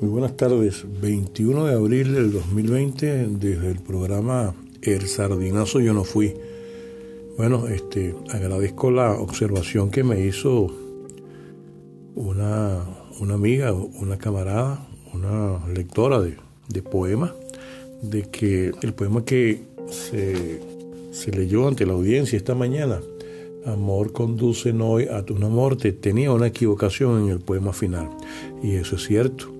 Muy buenas tardes. 21 de abril del 2020, desde el programa El Sardinazo Yo No Fui. Bueno, este, agradezco la observación que me hizo una, una amiga, una camarada, una lectora de, de poemas, de que el poema que se, se leyó ante la audiencia esta mañana, Amor conduce hoy a tu muerte, tenía una equivocación en el poema final. Y eso es cierto.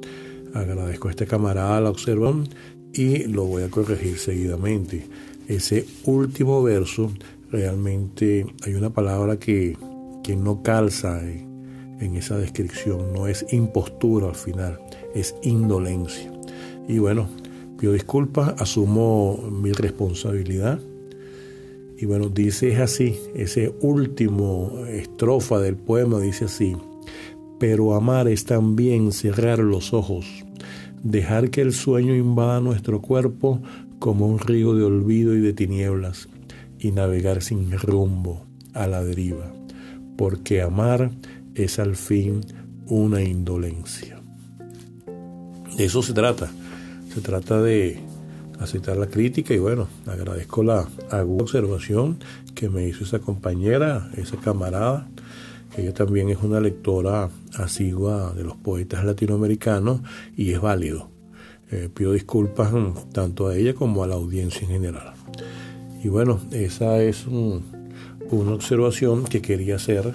Agradezco a este camarada la observación y lo voy a corregir seguidamente. Ese último verso, realmente hay una palabra que, que no calza en esa descripción, no es impostura al final, es indolencia. Y bueno, pido disculpas, asumo mi responsabilidad y bueno, dice así, ese último estrofa del poema dice así, pero amar es también cerrar los ojos, dejar que el sueño invada nuestro cuerpo como un río de olvido y de tinieblas, y navegar sin rumbo a la deriva, porque amar es al fin una indolencia. De eso se trata, se trata de aceptar la crítica y bueno, agradezco la aguda observación que me hizo esa compañera, esa camarada. Ella también es una lectora asigua de los poetas latinoamericanos y es válido. Eh, pido disculpas mm, tanto a ella como a la audiencia en general. Y bueno, esa es una observación que quería hacer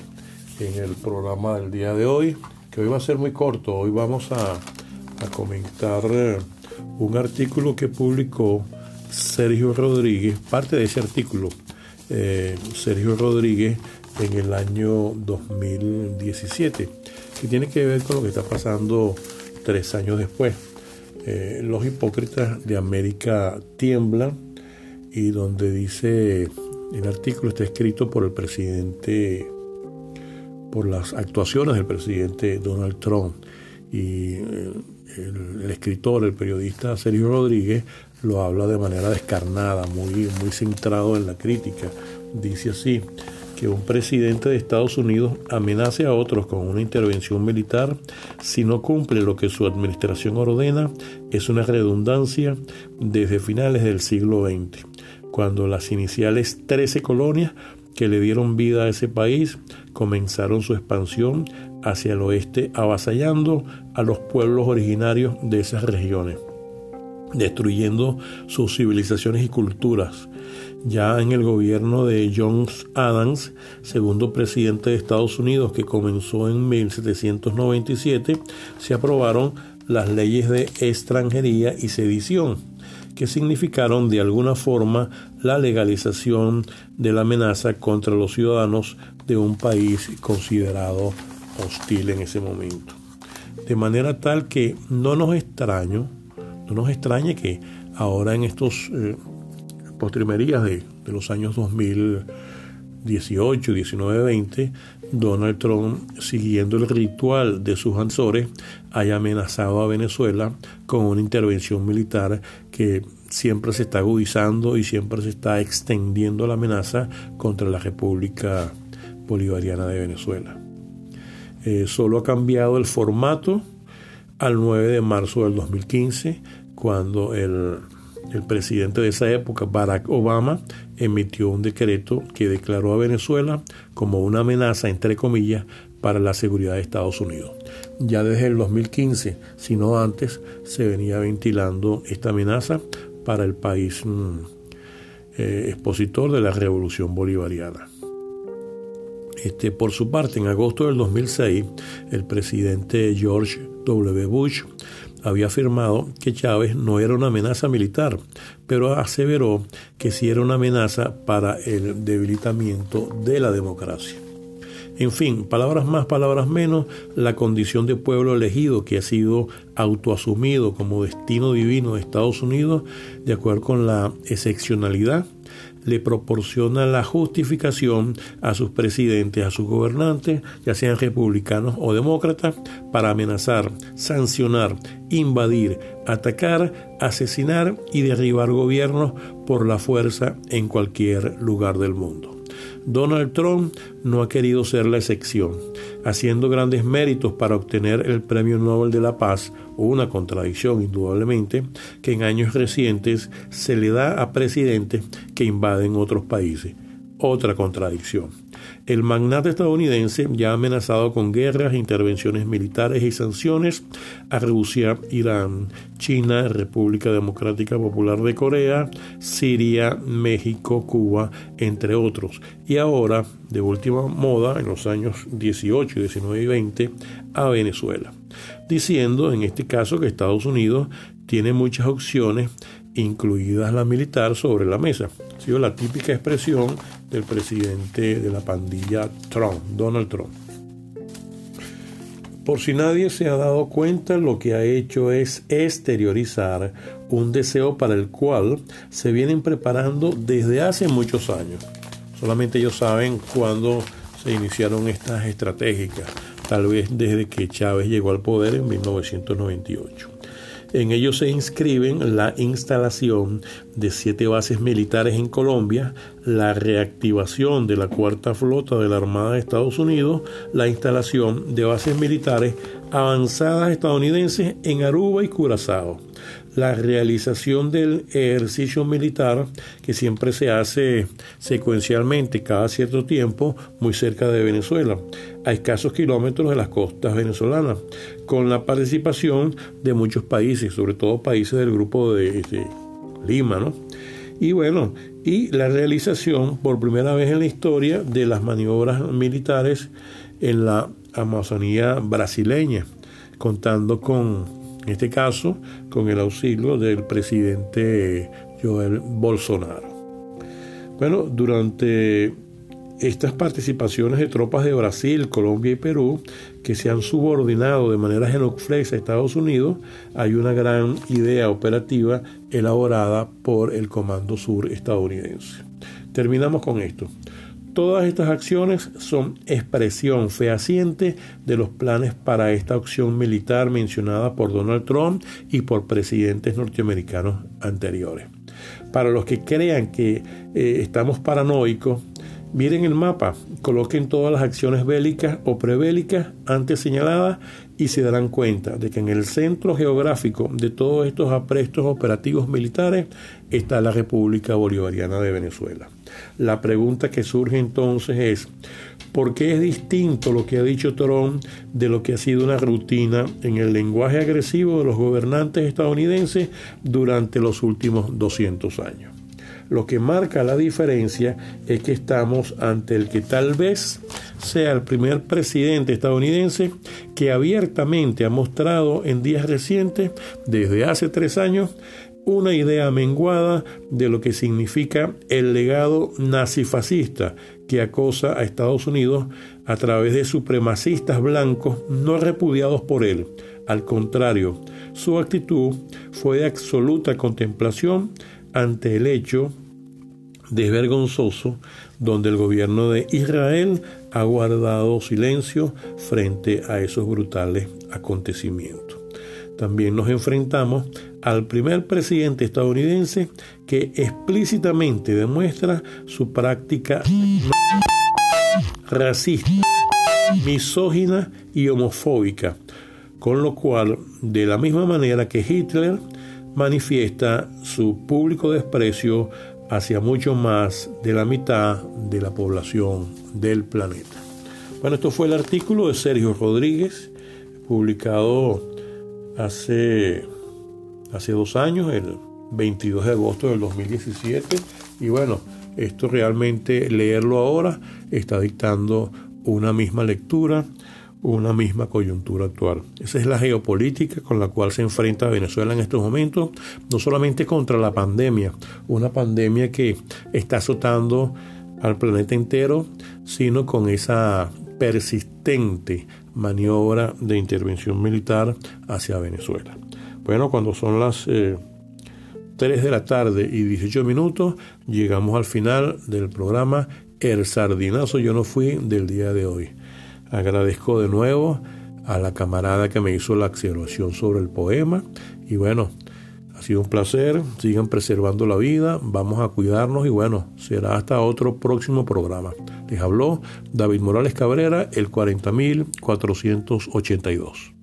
en el programa del día de hoy, que hoy va a ser muy corto. Hoy vamos a, a comentar eh, un artículo que publicó Sergio Rodríguez, parte de ese artículo, eh, Sergio Rodríguez en el año 2017, que tiene que ver con lo que está pasando tres años después. Eh, los hipócritas de América tiemblan y donde dice, el artículo está escrito por el presidente, por las actuaciones del presidente Donald Trump y eh, el, escritor, el periodista Sergio Rodríguez, lo habla de manera descarnada, muy, muy centrado en la crítica. Dice así, que un presidente de Estados Unidos amenace a otros con una intervención militar si no cumple lo que su administración ordena es una redundancia desde finales del siglo XX, cuando las iniciales 13 colonias que le dieron vida a ese país comenzaron su expansión hacia el oeste, avasallando a los pueblos originarios de esas regiones, destruyendo sus civilizaciones y culturas. Ya en el gobierno de John Adams, segundo presidente de Estados Unidos que comenzó en 1797, se aprobaron las leyes de extranjería y sedición, que significaron de alguna forma la legalización de la amenaza contra los ciudadanos de un país considerado hostil en ese momento. De manera tal que no nos extraño, no nos extrañe que ahora en estos eh, postrimerías de, los años 2018, 19, 20, Donald Trump, siguiendo el ritual de sus ansores, haya amenazado a Venezuela con una intervención militar que siempre se está agudizando y siempre se está extendiendo la amenaza contra la República Bolivariana de Venezuela. Eh, solo ha cambiado el formato al 9 de marzo del 2015, cuando el, el presidente de esa época, Barack Obama, emitió un decreto que declaró a Venezuela como una amenaza, entre comillas, para la seguridad de Estados Unidos. Ya desde el 2015, si no antes, se venía ventilando esta amenaza para el país mm, eh, expositor de la revolución bolivariana. Este, por su parte, en agosto del 2006, el presidente George W. Bush había afirmado que Chávez no era una amenaza militar, pero aseveró que sí era una amenaza para el debilitamiento de la democracia. En fin, palabras más, palabras menos, la condición de pueblo elegido que ha sido autoasumido como destino divino de Estados Unidos, de acuerdo con la excepcionalidad le proporciona la justificación a sus presidentes, a sus gobernantes, ya sean republicanos o demócratas, para amenazar, sancionar, invadir, atacar, asesinar y derribar gobiernos por la fuerza en cualquier lugar del mundo. Donald Trump no ha querido ser la excepción, haciendo grandes méritos para obtener el Premio Nobel de la Paz, una contradicción indudablemente que en años recientes se le da a presidentes que invaden otros países. Otra contradicción. El magnate estadounidense ya ha amenazado con guerras, intervenciones militares y sanciones a Rusia, Irán, China, República Democrática Popular de Corea, Siria, México, Cuba, entre otros. Y ahora, de última moda, en los años 18, 19 y 20, a Venezuela. Diciendo en este caso que Estados Unidos tiene muchas opciones incluidas la militar, sobre la mesa. Ha sido la típica expresión del presidente de la pandilla Trump, Donald Trump. Por si nadie se ha dado cuenta, lo que ha hecho es exteriorizar un deseo para el cual se vienen preparando desde hace muchos años. Solamente ellos saben cuándo se iniciaron estas estratégicas, tal vez desde que Chávez llegó al poder en 1998. En ellos se inscriben la instalación de siete bases militares en Colombia, la reactivación de la cuarta flota de la Armada de Estados Unidos, la instalación de bases militares avanzadas estadounidenses en Aruba y Curazao, la realización del ejercicio militar que siempre se hace secuencialmente cada cierto tiempo muy cerca de Venezuela, a escasos kilómetros de las costas venezolanas, con la participación de muchos países, sobre todo países del grupo de, Lima, ¿no? Y bueno, y la realización por primera vez en la historia de las maniobras militares en la Amazonía brasileña, contando con en este caso con el auxilio del presidente Joel Bolsonaro. Bueno, durante estas participaciones de tropas de Brasil, Colombia y Perú, que se han subordinado de manera genuflexa a Estados Unidos, hay una gran idea operativa elaborada por el Comando Sur estadounidense. Terminamos con esto. Todas estas acciones son expresión fehaciente de los planes para esta opción militar mencionada por Donald Trump y por presidentes norteamericanos anteriores. Para los que crean que eh, estamos paranoicos, miren el mapa, coloquen todas las acciones bélicas o prebélicas antes señaladas y se darán cuenta de que en el centro geográfico de todos estos aprestos operativos militares está la República Bolivariana de Venezuela. La pregunta que surge entonces es, ¿por qué es distinto lo que ha dicho Trump de lo que ha sido una rutina en el lenguaje agresivo de los gobernantes estadounidenses durante los últimos 200 años? Lo que marca la diferencia es que estamos ante el que tal vez sea el primer presidente estadounidense que abiertamente ha mostrado en días recientes, desde hace tres años, una idea menguada de lo que significa el legado nazifascista que acosa a Estados Unidos a través de supremacistas blancos no repudiados por él. Al contrario, su actitud fue de absoluta contemplación ante el hecho desvergonzoso donde el gobierno de Israel ha guardado silencio frente a esos brutales acontecimientos. También nos enfrentamos al primer presidente estadounidense que explícitamente demuestra su práctica racista, misógina y homofóbica, con lo cual, de la misma manera que Hitler, manifiesta su público desprecio hacia mucho más de la mitad de la población del planeta. Bueno, esto fue el artículo de Sergio Rodríguez, publicado hace, hace dos años, el 22 de agosto del 2017. Y bueno, esto realmente leerlo ahora está dictando una misma lectura una misma coyuntura actual. Esa es la geopolítica con la cual se enfrenta Venezuela en estos momentos, no solamente contra la pandemia, una pandemia que está azotando al planeta entero, sino con esa persistente maniobra de intervención militar hacia Venezuela. Bueno, cuando son las 3 eh, de la tarde y 18 minutos, llegamos al final del programa El Sardinazo Yo No Fui del día de hoy. Agradezco de nuevo a la camarada que me hizo la observación sobre el poema y bueno, Ha sido un placer, sigan preservando la vida, vamos a cuidarnos y bueno, será hasta otro próximo programa. Les habló David Morales Cabrera, el 40482.